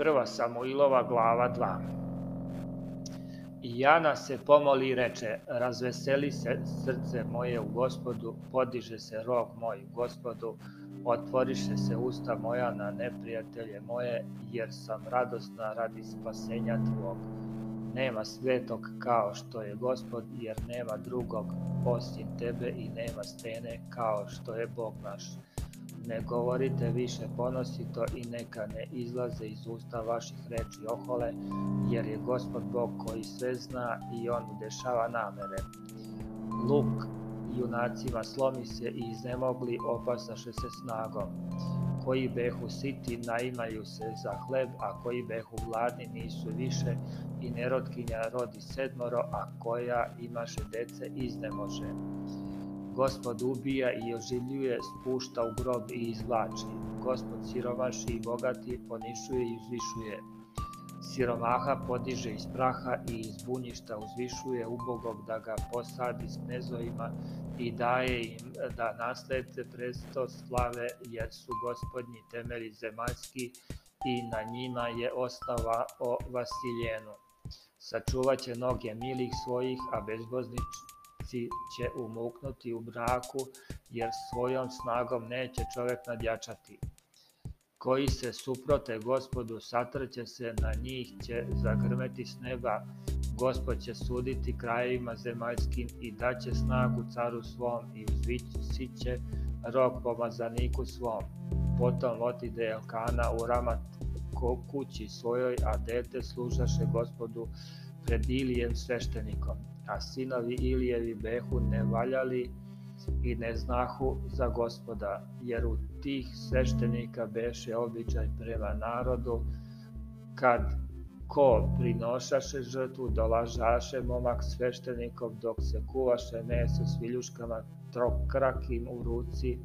Prva Samuilova glava 2. I Jana se pomoli i reče, razveseli se srce moje u gospodu, podiže se rog moj u gospodu, otvoriše se usta moja na neprijatelje moje, jer sam radosna radi spasenja tvog. Nema svetog kao što je gospod, jer nema drugog osim tebe i nema stene kao što je Bog naš. Ne govorite više ponosito i neka ne izlaze iz usta vaših reči ohole, jer je gospod Bog koji sve zna i on udešava namere. Luk junacima slomi se i iznemogli opasaše se snagom. Koji behu siti naimaju se za hleb, a koji behu gladni nisu više i nerotkinja rodi sedmoro, a koja imaše dece iznemože Gospod ubija i oživljuje, spušta u grob i izvlači. Gospod siromaši i bogati, ponišuje i uzvišuje. Siromaha podiže iz praha i iz bunjišta uzvišuje ubogog da ga posadi s knezovima i daje im da naslede presto slave jer su gospodnji temeli zemaljski i na njima je ostava o vasiljenu. Sačuvaće noge milih svojih, a bezbožničnih muškarci će umuknuti u braku, jer svojom snagom neće čovjek nadjačati. Koji se suprote gospodu, satrće se, na njih će zagrmeti s neba. Gospod će suditi krajevima zemaljskim i daće snagu caru svom i uzvići će rok pomazaniku svom. Potom otide Elkana u ramat kući svojoj, a dete služaše gospodu pred Ilijem sveštenikom, a sinovi Ilijevi behu ne valjali i ne znahu za gospoda, jer u tih sveštenika beše običaj prema narodu, kad ko prinošaše žrtvu, dolažaše momak sveštenikom dok se kuvaše meso s viljuškama trokrakim u ruci,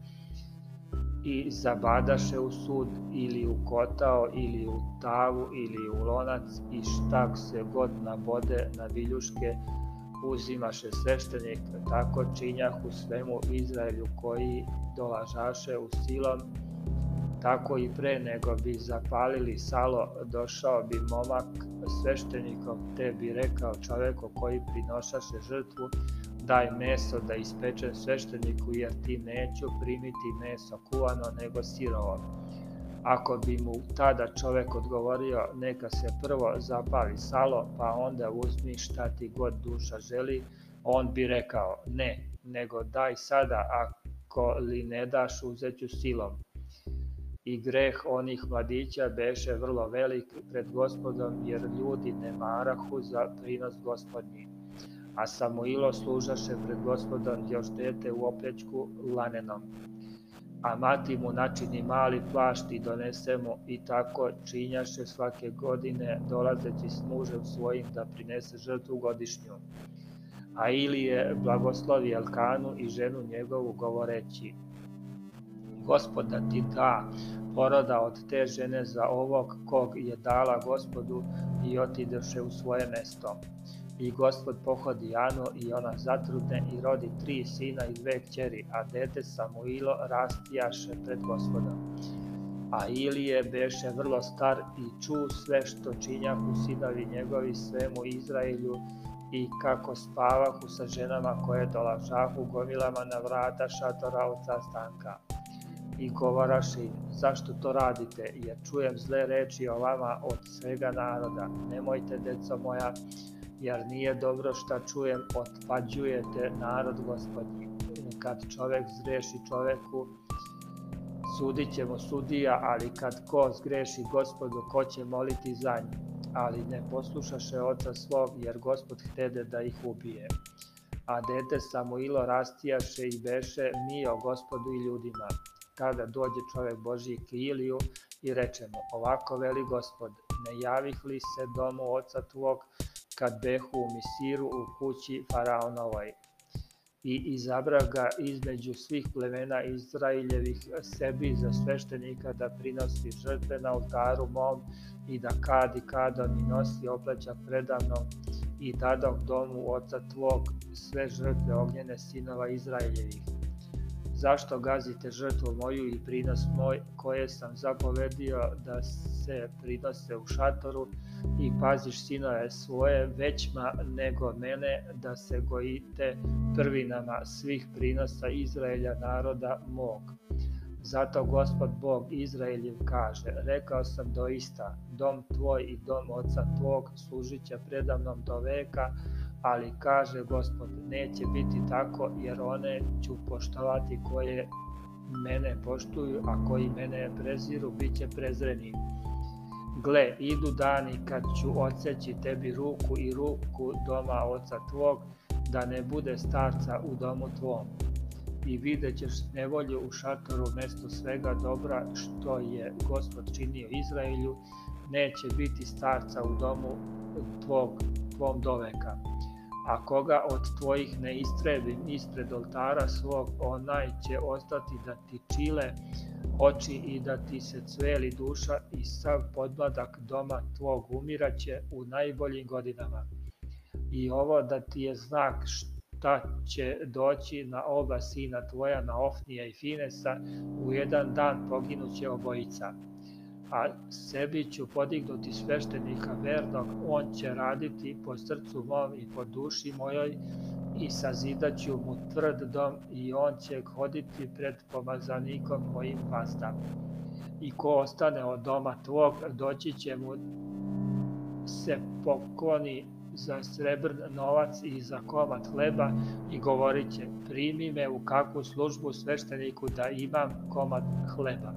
i zabadaše u sud ili u kotao ili u tavu ili u lonac i šta se god na bode na viljuške uzimaše sveštenik, tako činjah u svemu Izraelju koji dolažaše u silom, tako i pre nego bi zapalili salo, došao bi momak sveštenikom, te bi rekao čoveku koji prinošaše žrtvu, daj meso da ispečem svešteniku jer ti neću primiti meso kuvano nego sirovo. Ako bi mu tada čovek odgovorio neka se prvo zabavi salo pa onda uzmi šta ti god duša želi, on bi rekao ne, nego daj sada ako li ne daš uzeću silom. I greh onih mladića beše vrlo velik pred gospodom jer ljudi ne marahu za prinos gospodnji a Samuilo služaše pred gospodom još dete u oplečku lanenom. A mati mu načini mali plašt i donese mu i tako činjaše svake godine dolazeći s mužem svojim da prinese žrtvu godišnju. A Ilije blagoslovi Elkanu i ženu njegovu govoreći Gospoda ti da poroda od te žene za ovog kog je dala gospodu i otideše u svoje mesto I gospod pohodi Janu i ona zatrudne i rodi tri sina i dve kćeri, a dete Samuilo rastijaše pred gospodom. A Ilije beše vrlo star i ču sve što činjahu sinovi njegovi svemu Izraelju i kako spavahu sa ženama koje dolažahu gomilama na vrata šatora oca stanka. I govaraš im, zašto to radite, jer čujem zle reči o vama od svega naroda. Nemojte, deco moja, jer nije dobro šta čujem, otpađujete narod gospodnji. Kad čovek zreši čoveku, sudit ćemo sudija, ali kad ko zgreši gospodu, ko će moliti za njim? Ali ne poslušaše oca svog, jer gospod htede da ih ubije. A dete Samuilo rastijaše i beše mio gospodu i ljudima. Kada dođe čovek Božji k Iliju i reče mu, ovako veli gospod, ne javih li se domu oca tvog, kad behu u Misiru u kući Faraonovoj i izabra ga između svih plemena Izraeljevih sebi za sveštenika da prinosi žrtve na oltaru mom i da kadi kadon i nosi opleća predavnom i tada u domu oca tvog sve žrtve ognjene sinova Izraeljevih zašto gazite žrtvu moju i prinos moj koje sam zapovedio da se prinose u šatoru i paziš sinove svoje većma nego mene da se gojite prvinama svih prinosa Izraelja naroda mog. Zato Gospod Bog Izraeljev kaže, rekao sam doista, dom tvoj i dom oca tvog služit će predamnom do veka, ali kaže Gospod, neće biti tako jer one ću poštovati koje mene poštuju, a koji mene preziru, bit će prezreni. Gle, idu dani kad ću odseći tebi ruku i ruku doma oca tvog, da ne bude starca u domu tvom i vidjet ćeš nevolje u šatoru mesto svega dobra što je gospod činio Izraelju, neće biti starca u domu tvog, tvom doveka. A koga od tvojih ne istrebim ispred oltara svog, onaj će ostati da ti čile oči i da ti se cveli duša i sav podmladak doma tvog umiraće u najboljim godinama. I ovo da ti je znak što ta da će doći na oba sina tvoja, na Ofnija i Finesa, u jedan dan poginuće obojica. A sebi ću podignuti sveštenika vernog, on će raditi po srcu mom i po duši mojoj, i sazidaću mu tvrd dom i on će hoditi pred pomazanikom mojim pastam. I ko ostane od doma tvog, doći će mu se pokloni za srebrn novac i za komad hleba i govorit će, primi me u kakvu službu svešteniku da imam komad hleba.